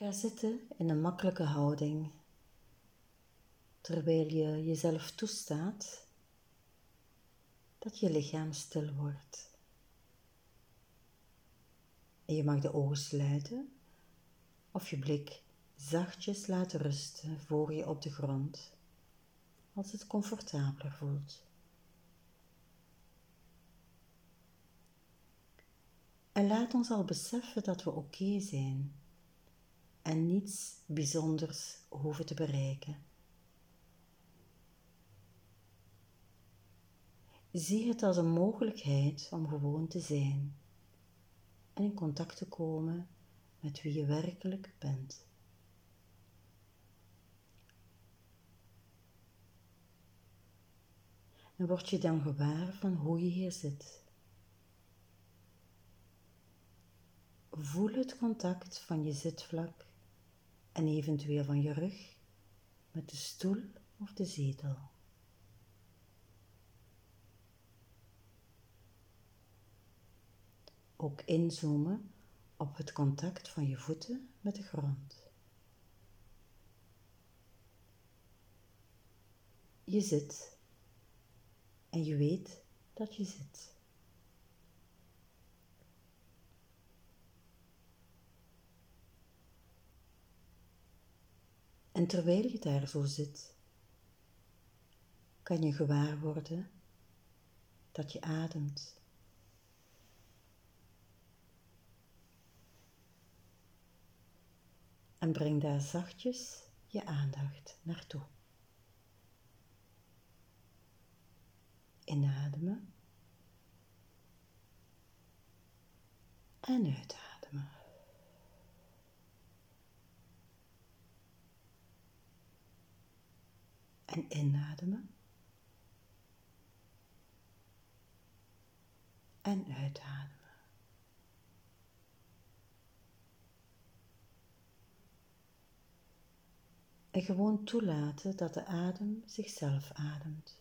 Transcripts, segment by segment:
Ga zitten in een makkelijke houding, terwijl je jezelf toestaat dat je lichaam stil wordt. En je mag de ogen sluiten of je blik zachtjes laten rusten voor je op de grond, als het comfortabeler voelt. En laat ons al beseffen dat we oké zijn en niets bijzonders hoeven te bereiken. Zie het als een mogelijkheid om gewoon te zijn en in contact te komen met wie je werkelijk bent. En word je dan gewaar van hoe je hier zit. Voel het contact van je zitvlak en eventueel van je rug met de stoel of de zetel. Ook inzoomen op het contact van je voeten met de grond. Je zit en je weet dat je zit. En terwijl je daar zo zit, kan je gewaar worden dat je ademt. En breng daar zachtjes je aandacht naartoe. Inademen en uitademen. En inademen. En uitademen. En gewoon toelaten dat de adem zichzelf ademt.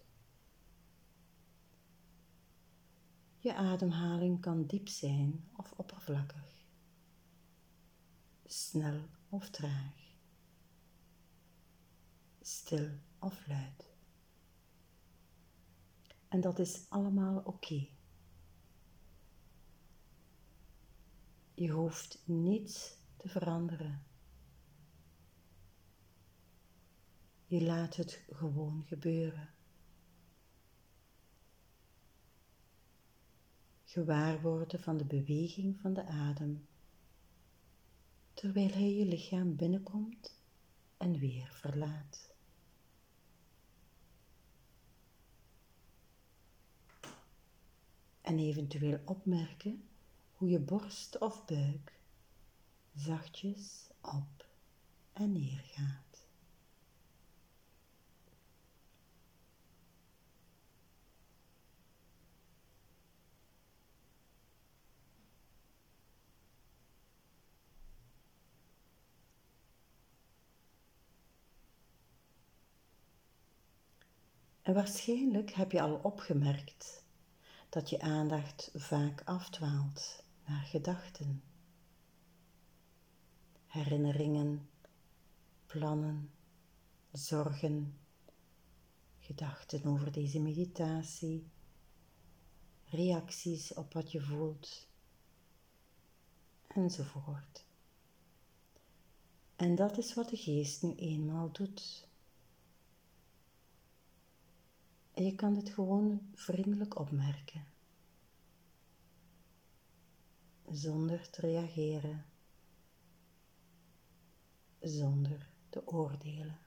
Je ademhaling kan diep zijn of oppervlakkig, snel of traag, stil of luid. En dat is allemaal oké. Je hoeft niets te veranderen. Je laat het gewoon gebeuren. Gewaar worden van de beweging van de adem, terwijl hij je lichaam binnenkomt en weer verlaat. En eventueel opmerken hoe je borst of buik zachtjes op en neer gaat. En waarschijnlijk heb je al opgemerkt dat je aandacht vaak afdwaalt naar gedachten, herinneringen, plannen, zorgen, gedachten over deze meditatie, reacties op wat je voelt, enzovoort. En dat is wat de geest nu eenmaal doet. En je kan dit gewoon vriendelijk opmerken. Zonder te reageren. Zonder te oordelen.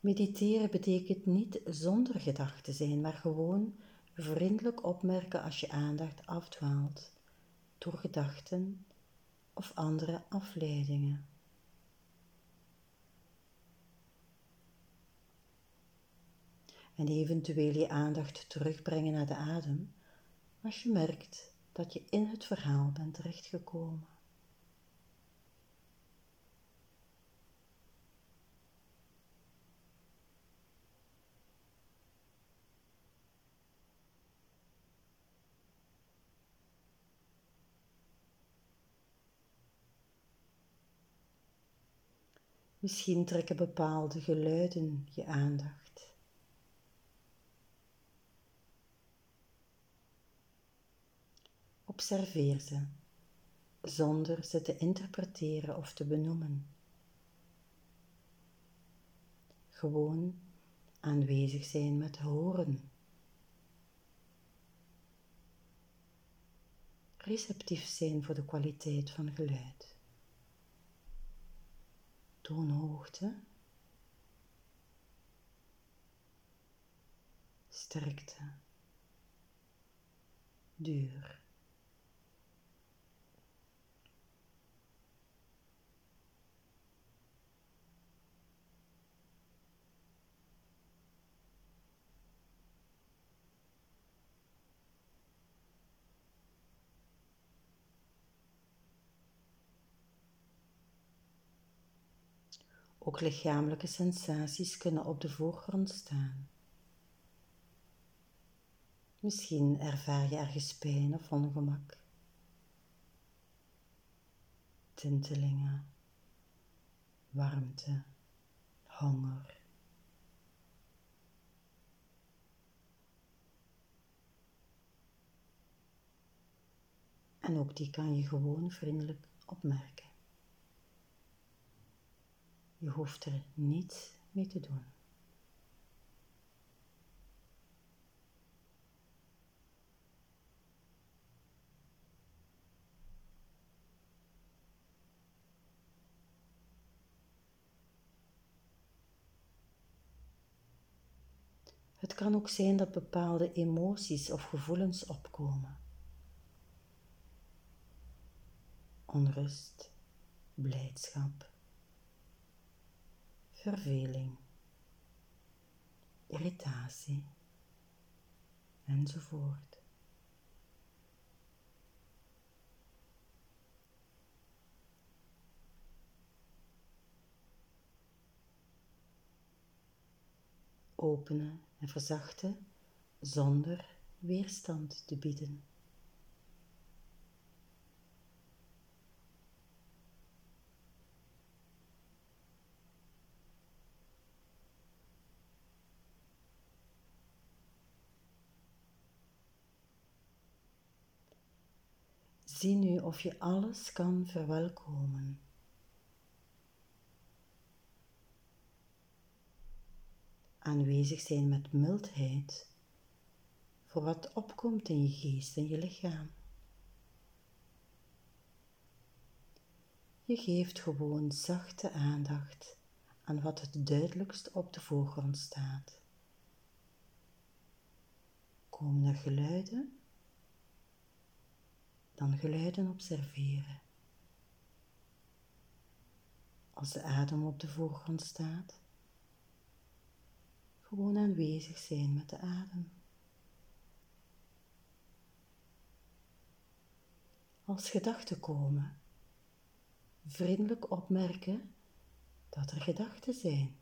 Mediteren betekent niet zonder gedachten zijn, maar gewoon vriendelijk opmerken als je aandacht afdwaalt door gedachten of andere afleidingen. En eventueel je aandacht terugbrengen naar de adem als je merkt dat je in het verhaal bent terechtgekomen. Misschien trekken bepaalde geluiden je aandacht. Observeer ze, zonder ze te interpreteren of te benoemen. Gewoon aanwezig zijn met horen. Receptief zijn voor de kwaliteit van geluid. Toonhoogte. Sterkte. Duur. Ook lichamelijke sensaties kunnen op de voorgrond staan. Misschien ervaar je ergens pijn of ongemak. Tintelingen, warmte, honger. En ook die kan je gewoon vriendelijk opmerken. Je hoeft er niets mee te doen. Het kan ook zijn dat bepaalde emoties of gevoelens opkomen. Onrust, blijdschap, verveling, irritatie enzovoort. Openen en verzachten zonder weerstand te bieden. Zie nu of je alles kan verwelkomen. Aanwezig zijn met mildheid voor wat opkomt in je geest en je lichaam. Je geeft gewoon zachte aandacht aan wat het duidelijkst op de voorgrond staat. Komen er geluiden? Dan geluiden observeren. Als de adem op de voorgrond staat, gewoon aanwezig zijn met de adem. Als gedachten komen, vriendelijk opmerken dat er gedachten zijn.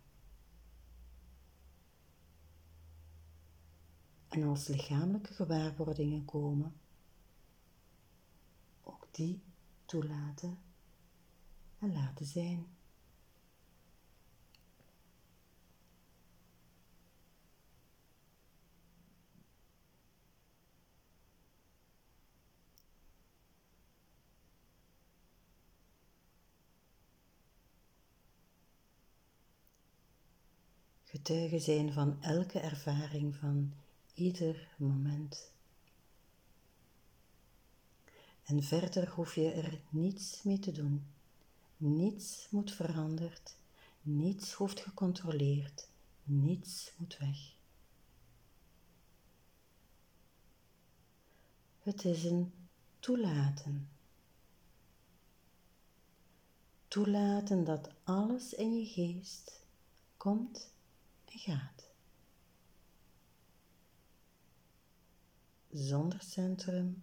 En als lichamelijke gewaarwordingen komen, die toelaten en laten zijn. Getuigen zijn van elke ervaring van ieder moment. En verder hoef je er niets mee te doen. Niets moet veranderd, niets hoeft gecontroleerd, niets moet weg. Het is een toelaten. Toelaten dat alles in je geest komt en gaat. Zonder centrum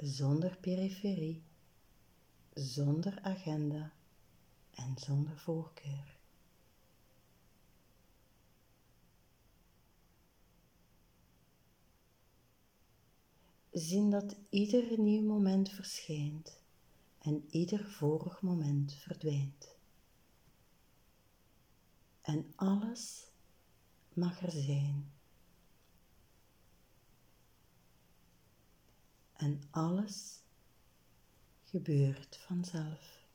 zonder periferie, zonder agenda en zonder voorkeur. Zien dat ieder nieuw moment verschijnt en ieder vorig moment verdwijnt. En alles mag er zijn. En alles gebeurt vanzelf.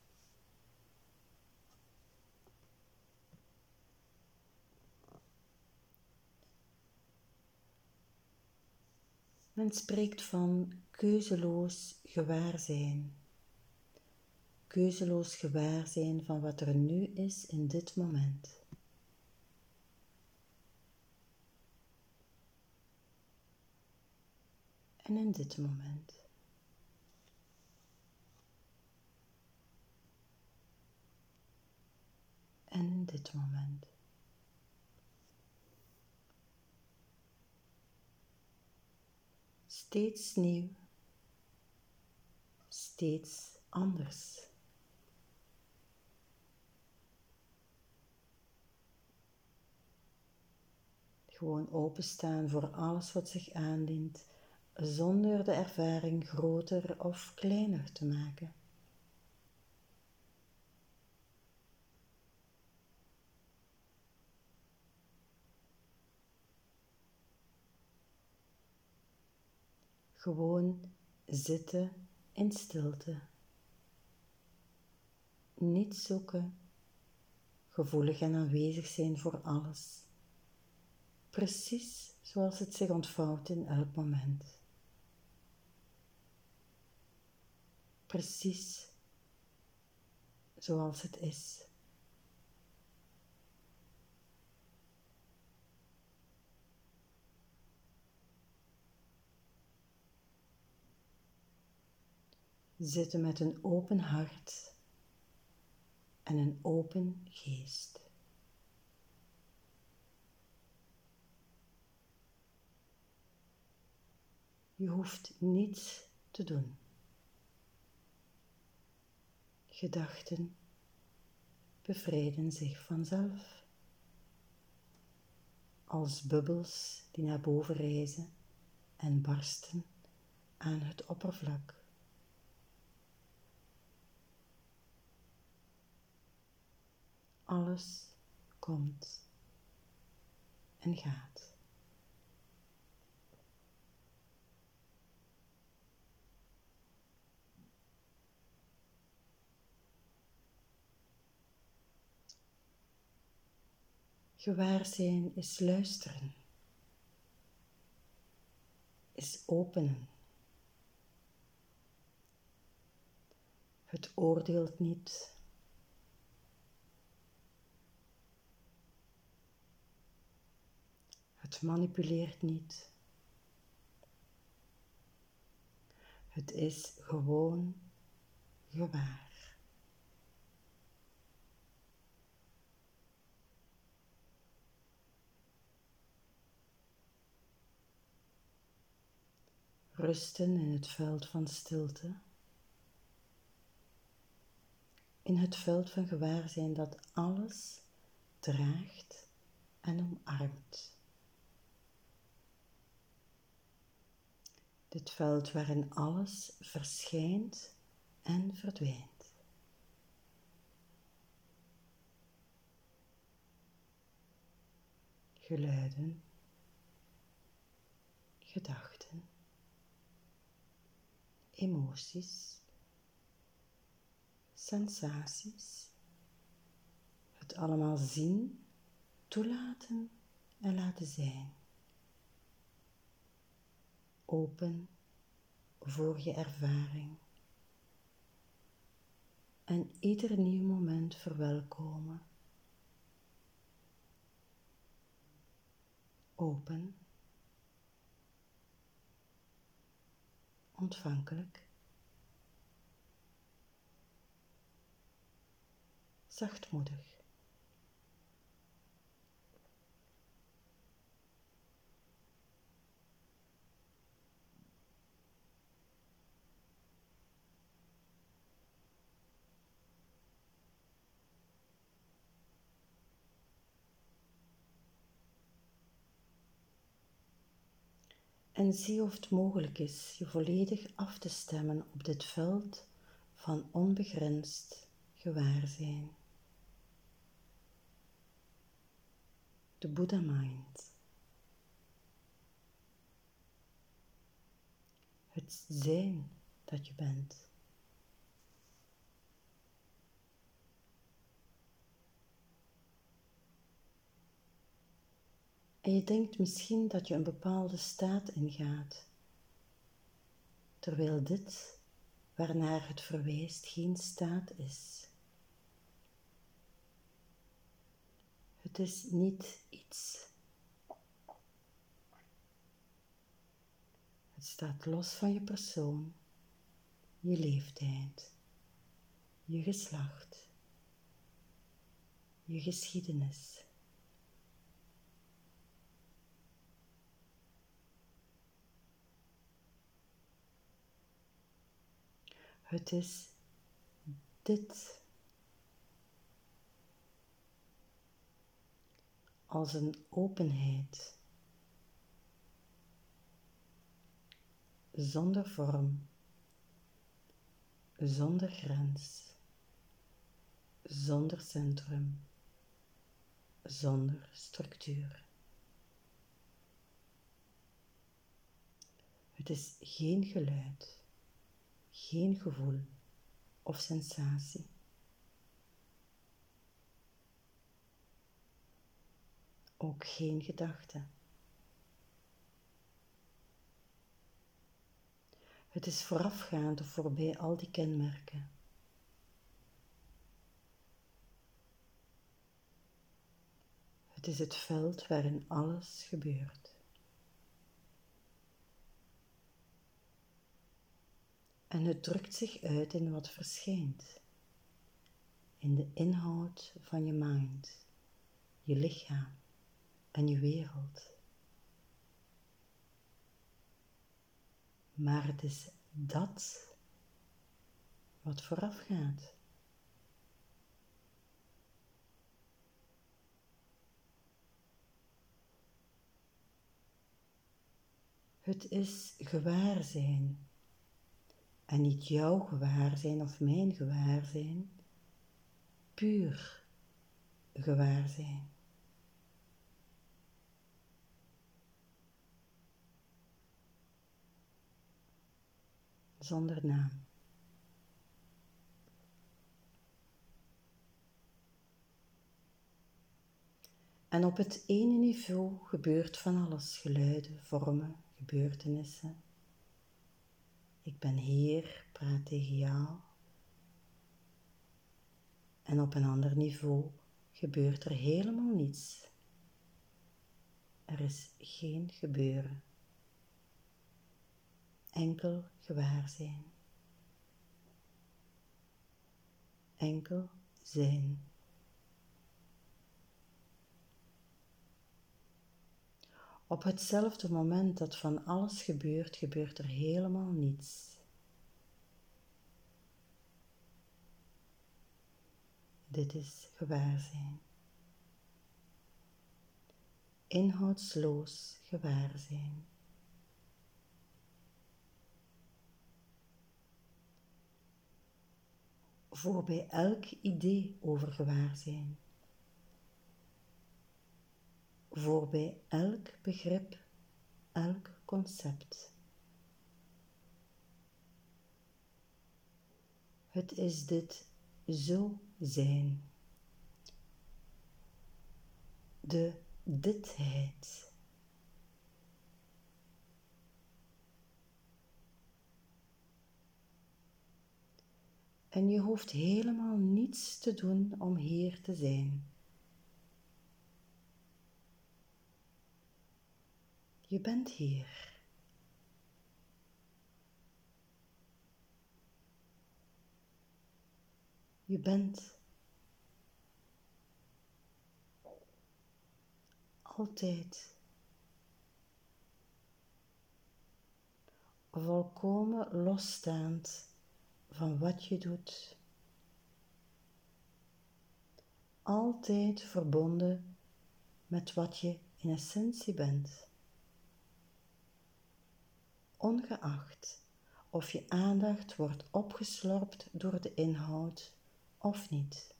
Men spreekt van keuzeloos gewaarzijn. Keuzeloos gewaarzijn van wat er nu is in dit moment. En in dit moment. En in dit moment. steeds nieuw, steeds anders. Gewoon openstaan voor alles wat zich aandient, zonder de ervaring groter of kleiner te maken. Gewoon zitten in stilte. Niet zoeken, gevoelig en aanwezig zijn voor alles. Precies zoals het zich ontvouwt in elk moment. Precies zoals het is. zitten met een open hart en een open geest. Je hoeft niets te doen. Gedachten bevrijden zich vanzelf, als bubbels die naar boven reizen en barsten aan het oppervlak. Alles komt en gaat. Gewaarzijn is luisteren, is openen. Het oordeelt niet, Het manipuleert niet. Het is gewoon gewaar. Rusten in het veld van stilte. In het veld van gewaarzijn dat alles draagt en omarmt. dit veld waarin alles verschijnt en verdwijnt. Geluiden, gedachten, emoties, sensaties, het allemaal zien, toelaten en laten zijn open voor je ervaring. En ieder nieuw moment verwelkomen. Open. Ontvankelijk. Zachtmoedig. En zie of het mogelijk is je volledig af te stemmen op dit veld van onbegrensd gewaarzijn. de Buddha Mind. Het zijn dat je bent. En je denkt misschien dat je een bepaalde staat ingaat, terwijl dit, waarnaar het verwijst, geen staat is. Het is niet iets. Het staat los van je persoon, je leeftijd, je geslacht, je geschiedenis. Het is dit. Als een openheid, zonder vorm, zonder grens, zonder centrum, zonder structuur. Het is geen geluid geen gevoel of sensatie. Ook geen gedachte. Het is voorafgaand of voorbij al die kenmerken. Het is het veld waarin alles gebeurt. En het drukt zich uit in wat verschijnt, in de inhoud van je mind, je lichaam en je wereld. Maar het is dat wat vooraf gaat. Het is gewaarzijn en niet jouw gewaarzijn of mijn gewaarzijn, puur gewaarzijn. Zonder naam. En op het ene niveau gebeurt van alles: geluiden, vormen, gebeurtenissen, ik ben hier, praat tegen jou. En op een ander niveau gebeurt er helemaal niets. Er is geen gebeuren. Enkel gewaarzijn. Enkel zijn. Op hetzelfde moment dat van alles gebeurt, gebeurt er helemaal niets. Dit is gewaarzijn. Inhoudsloos gewaarzijn. Voor bij elk idee over gewaarzijn voor bij elk begrip, elk concept. Het is dit zo zijn. De ditheid. En je hoeft helemaal niets te doen om hier te zijn. Je bent hier. Je bent altijd volkomen losstaand van wat je doet. Altijd verbonden met wat je in essentie bent ongeacht of je aandacht wordt opgeslorpt door de inhoud of niet.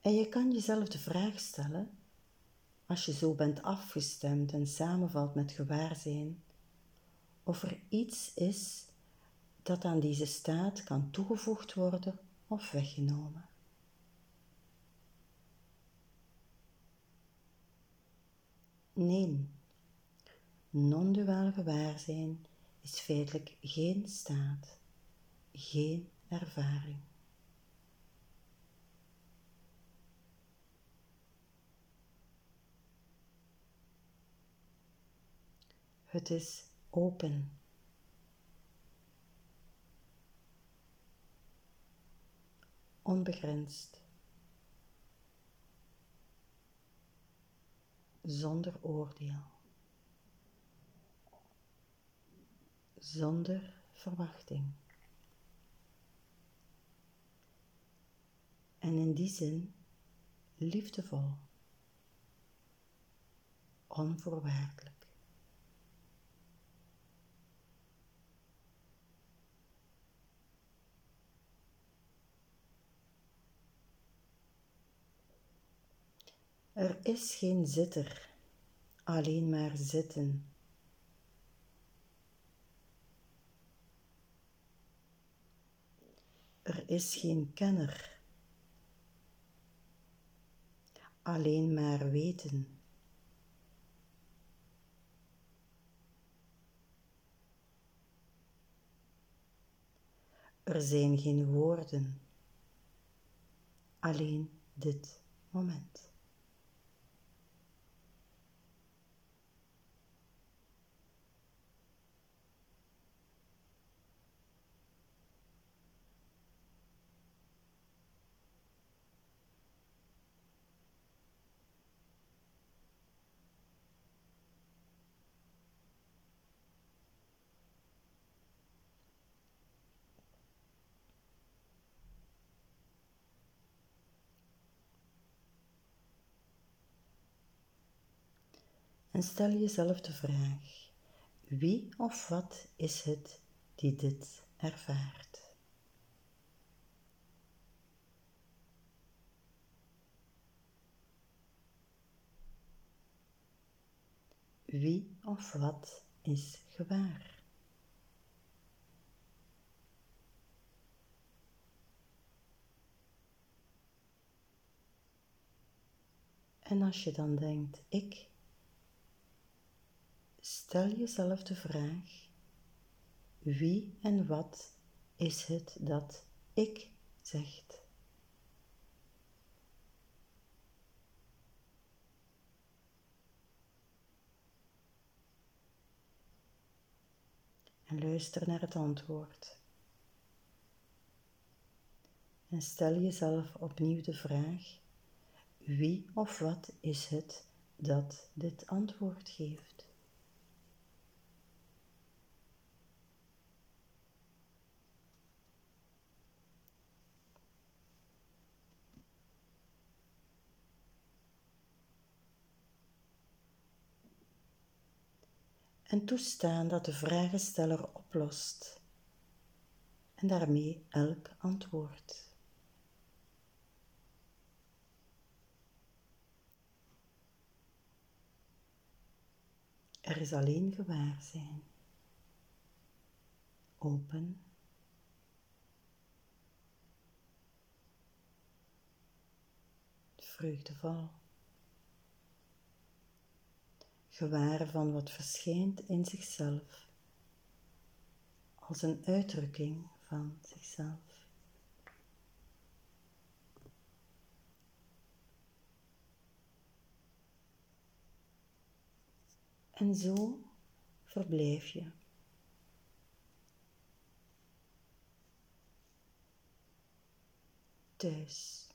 En je kan jezelf de vraag stellen, als je zo bent afgestemd en samenvalt met gewaarzijn, of er iets is dat aan deze staat kan toegevoegd worden of weggenomen. Nee, non-duaal gewaarzijn is feitelijk geen staat, geen ervaring. Het is open. Onbegrensd. Zonder oordeel. Zonder verwachting. En in die zin liefdevol. Onvoorwaardelijk. Er is geen zitter, alleen maar zitten. Er is geen kenner, alleen maar weten. Er zijn geen woorden, alleen dit moment. En stel jezelf de vraag: wie of wat is het die dit ervaart? Wie of wat is gewaar? En als je dan denkt, ik, stel jezelf de vraag, wie en wat is het dat ik zegt? En luister naar het antwoord. En stel jezelf opnieuw de vraag, wie of wat is het dat dit antwoord geeft? En toestaan dat de vragensteller oplost. En daarmee elk antwoord. Er is alleen gewaarzijn, open, vreugdevol gewaar van wat verschijnt in zichzelf, als een uitdrukking van zichzelf. En zo verblijf je. Thuis.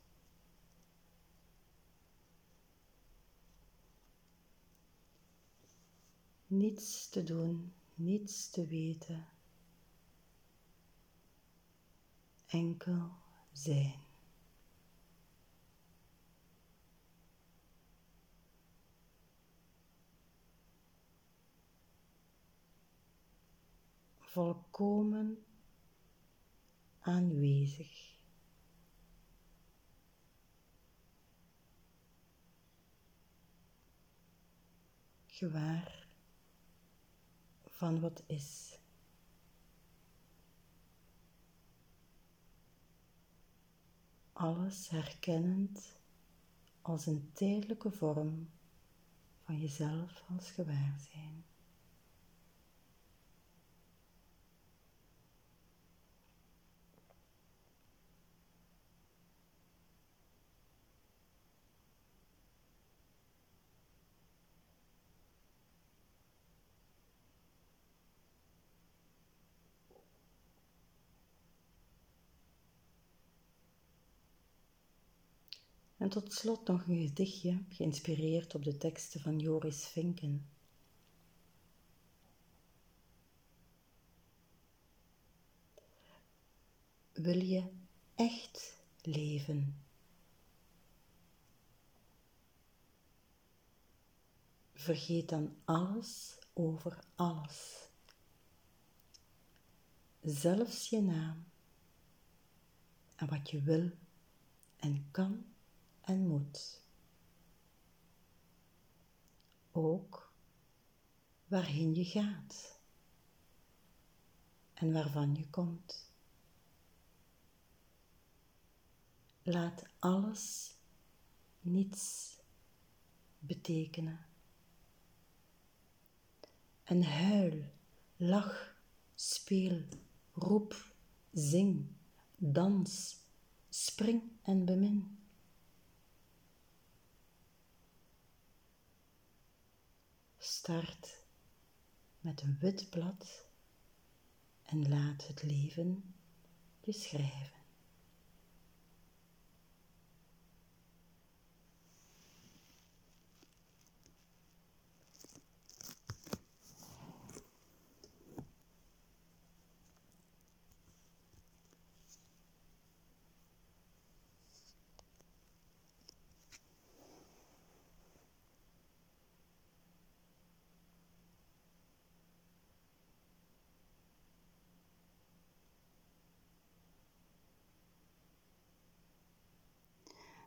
niets te doen, niets te weten, enkel zijn. Volkomen aanwezig. gewaar van wat is. Alles herkennend als een tijdelijke vorm van jezelf als gewaarzijn. En tot slot nog een gedichtje geïnspireerd op de teksten van Joris Vinken. Wil je echt leven? Vergeet dan alles over alles. Zelfs je naam en wat je wil en kan en moed. Ook waarheen je gaat en waarvan je komt. Laat alles niets betekenen. En huil, lach, speel, roep, zing, dans, spring en bemin. Start met een wit blad en laat het leven je schrijven.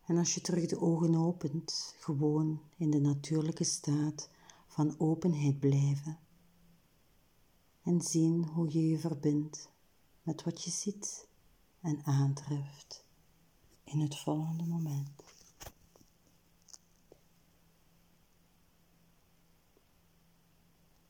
En als je terug de ogen opent, gewoon in de natuurlijke staat van openheid blijven. En zien hoe je je verbindt met wat je ziet en aantreft in het volgende moment.